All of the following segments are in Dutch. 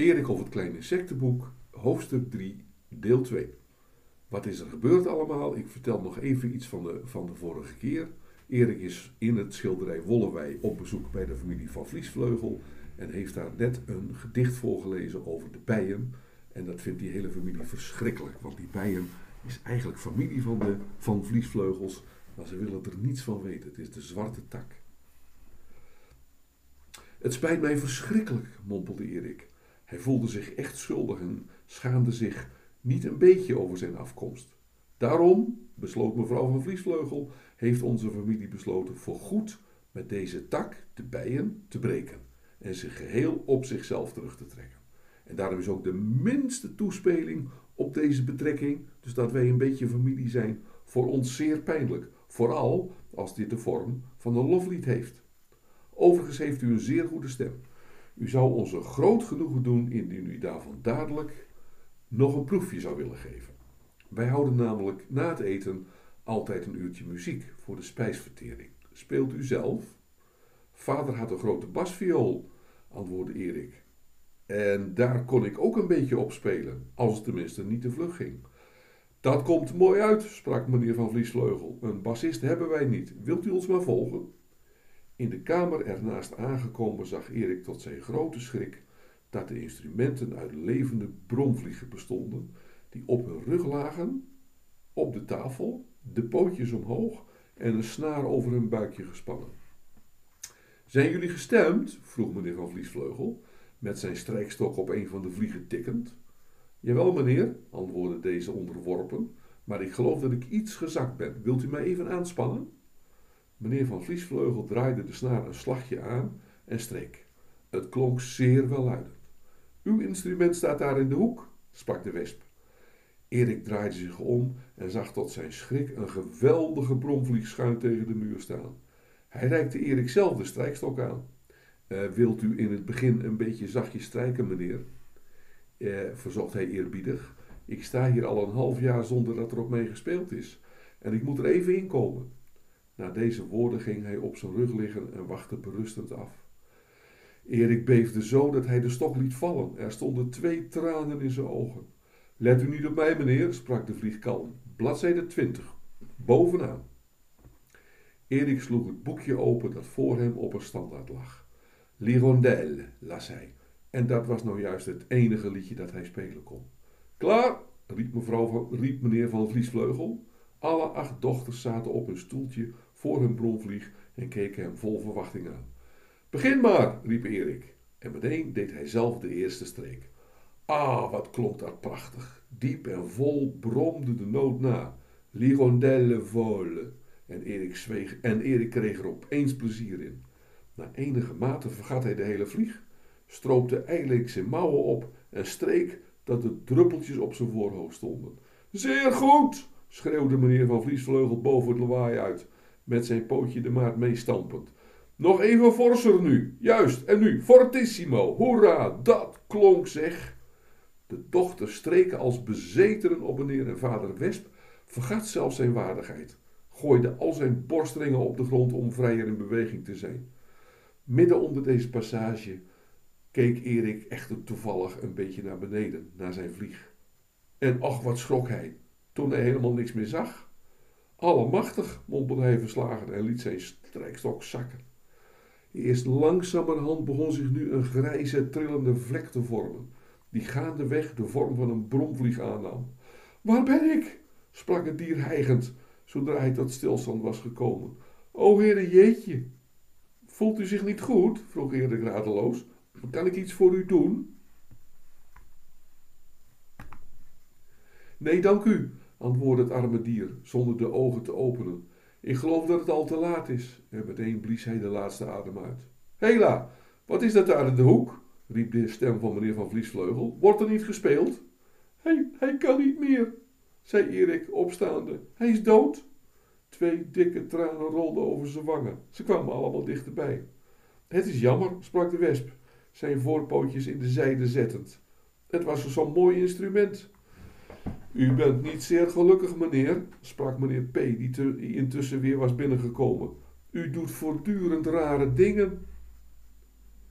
Erik of het kleine insectenboek, hoofdstuk 3, deel 2. Wat is er gebeurd allemaal? Ik vertel nog even iets van de, van de vorige keer. Erik is in het schilderij Wollewij op bezoek bij de familie van Vliesvleugel en heeft daar net een gedicht voorgelezen over de bijen. En dat vindt die hele familie verschrikkelijk, want die bijen is eigenlijk familie van de Van Vliesvleugels, maar ze willen er niets van weten. Het is de zwarte tak. Het spijt mij verschrikkelijk, mompelde Erik. Hij voelde zich echt schuldig en schaamde zich niet een beetje over zijn afkomst. Daarom, besloot mevrouw van Vliesvleugel, heeft onze familie besloten voorgoed met deze tak, de bijen, te breken en zich geheel op zichzelf terug te trekken. En daarom is ook de minste toespeling op deze betrekking, dus dat wij een beetje familie zijn, voor ons zeer pijnlijk. Vooral als dit de vorm van een loflied heeft. Overigens heeft u een zeer goede stem. U zou ons een groot genoegen doen indien u daarvan dadelijk nog een proefje zou willen geven. Wij houden namelijk na het eten altijd een uurtje muziek voor de spijsvertering. Speelt u zelf? Vader had een grote basviool, antwoordde Erik. En daar kon ik ook een beetje op spelen, als het tenminste niet te vlug ging. Dat komt mooi uit, sprak meneer van Vliesvleugel. Een bassist hebben wij niet. Wilt u ons maar volgen? In de kamer ernaast aangekomen zag Erik tot zijn grote schrik dat de instrumenten uit levende bromvliegen bestonden, die op hun rug lagen, op de tafel, de pootjes omhoog en een snaar over hun buikje gespannen. Zijn jullie gestemd? vroeg meneer van Vliesvleugel, met zijn strijkstok op een van de vliegen tikkend. Jawel, meneer, antwoordde deze onderworpen, maar ik geloof dat ik iets gezakt ben. Wilt u mij even aanspannen? Meneer van Vliesvleugel draaide de snaar een slagje aan en streek. Het klonk zeer welluidend. Uw instrument staat daar in de hoek, sprak de wesp. Erik draaide zich om en zag tot zijn schrik een geweldige bromvlieg schuin tegen de muur staan. Hij reikte Erik zelf de strijkstok aan. Uh, wilt u in het begin een beetje zachtjes strijken, meneer? Uh, verzocht hij eerbiedig. Ik sta hier al een half jaar zonder dat er op mij gespeeld is. En ik moet er even in komen. Na deze woorden ging hij op zijn rug liggen en wachtte berustend af. Erik beefde zo dat hij de stok liet vallen. Er stonden twee tranen in zijn ogen. Let u niet op mij, meneer, sprak de vlieg kalm. Bladzijde 20, bovenaan. Erik sloeg het boekje open dat voor hem op een standaard lag. L'Hirondelle, las hij. En dat was nou juist het enige liedje dat hij spelen kon. Klaar, riep, mevrouw van, riep meneer van Vliesvleugel. Alle acht dochters zaten op een stoeltje voor hun bromvlieg en keken hem vol verwachting aan. Begin maar, riep Erik. En meteen deed hij zelf de eerste streek. Ah, wat klonk dat prachtig. Diep en vol bromde de noot na. L'hirondelle vole. En Erik, zweeg, en Erik kreeg er opeens plezier in. Na enige mate vergat hij de hele vlieg, stroopte eindelijk zijn mouwen op en streek dat de druppeltjes op zijn voorhoofd stonden. Zeer goed, schreeuwde meneer van Vliesvleugel boven het lawaai uit, met zijn pootje de maat meestampend. Nog even forser nu, juist, en nu, fortissimo, hoera, dat klonk zeg. De dochter streken als bezetenen op meneer en vader Wesp, vergat zelfs zijn waardigheid, gooide al zijn borstringen op de grond om vrijer in beweging te zijn. Midden onder deze passage keek Erik echter toevallig een beetje naar beneden, naar zijn vlieg. En ach, wat schrok hij, toen hij helemaal niks meer zag. Allemachtig, mompelde hij verslagen en liet zijn strijkstok zakken. Eerst langzamerhand begon zich nu een grijze, trillende vlek te vormen, die gaandeweg de vorm van een bromvlieg aannam. Waar ben ik? sprak het dier hijgend, zodra hij tot stilstand was gekomen. O, heere jeetje, Voelt u zich niet goed? vroeg Erik radeloos. Kan ik iets voor u doen? Nee, dank u, antwoordde het arme dier, zonder de ogen te openen. Ik geloof dat het al te laat is. En meteen blies hij de laatste adem uit. Hela, wat is dat daar in de hoek? riep de stem van meneer van Vliesvleugel. Wordt er niet gespeeld? Hij, hij kan niet meer, zei Erik, opstaande. Hij is dood. Twee dikke tranen rolden over zijn wangen. Ze kwamen allemaal dichterbij. Het is jammer, sprak de wesp, zijn voorpootjes in de zijde zettend. Het was zo'n mooi instrument. U bent niet zeer gelukkig, meneer, sprak meneer P., die, intussen weer was binnengekomen. U doet voortdurend rare dingen.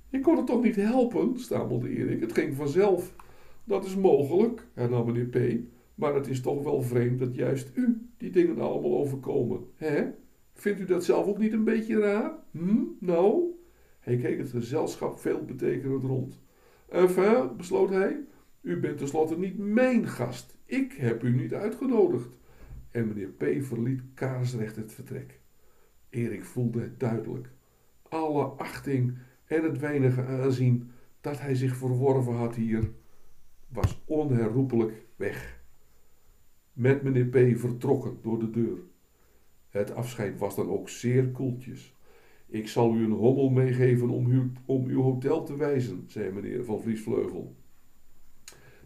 Ik kon het toch niet helpen, stamelde Erik. Het ging vanzelf. Dat is mogelijk, hernam meneer P. Maar het is toch wel vreemd dat juist u die dingen allemaal overkomen. Hè? Vindt u dat zelf ook niet een beetje raar? Hm? Nou? Hij keek het gezelschap veelbetekenend rond. Enfin, besloot hij, u bent tenslotte niet mijn gast. Ik heb u niet uitgenodigd. En meneer P. verliet kaarsrecht het vertrek. Erik voelde het duidelijk. Alle achting en het weinige aanzien dat hij zich verworven had hier, was onherroepelijk weg. Met meneer P. vertrokken door de deur. Het afscheid was dan ook zeer koeltjes. Ik zal u een hommel meegeven om, u, om uw hotel te wijzen, zei meneer van Vliesvleugel.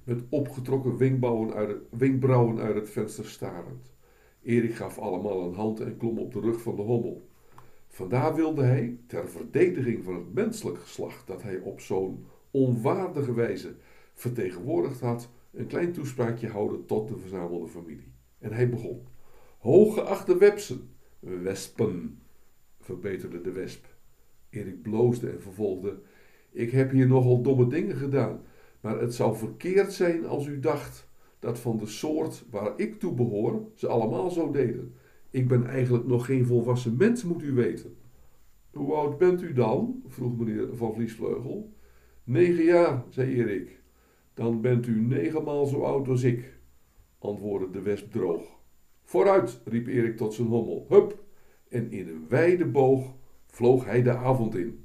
Met opgetrokken wenkbrauwen uit, het, wenkbrauwen uit het venster starend. Erik gaf allemaal een hand en klom op de rug van de hommel. Vandaar wilde hij, ter verdediging van het menselijk geslacht dat hij op zo'n onwaardige wijze vertegenwoordigd had, een klein toespraakje houden tot de verzamelde familie. En hij begon. Hooggeachte wepsen, wespen, verbeterde de wesp. Erik bloosde en vervolgde: Ik heb hier nogal domme dingen gedaan, maar het zou verkeerd zijn als u dacht dat van de soort waar ik toe behoor ze allemaal zo deden. Ik ben eigenlijk nog geen volwassen mens, moet u weten. Hoe oud bent u dan? vroeg meneer Van Vliesvleugel. Negen jaar, zei Erik. Dan bent u negenmaal zo oud als ik, antwoordde de wesp droog. Vooruit, riep Erik tot zijn hommel. Hup! En in een wijde boog vloog hij de avond in.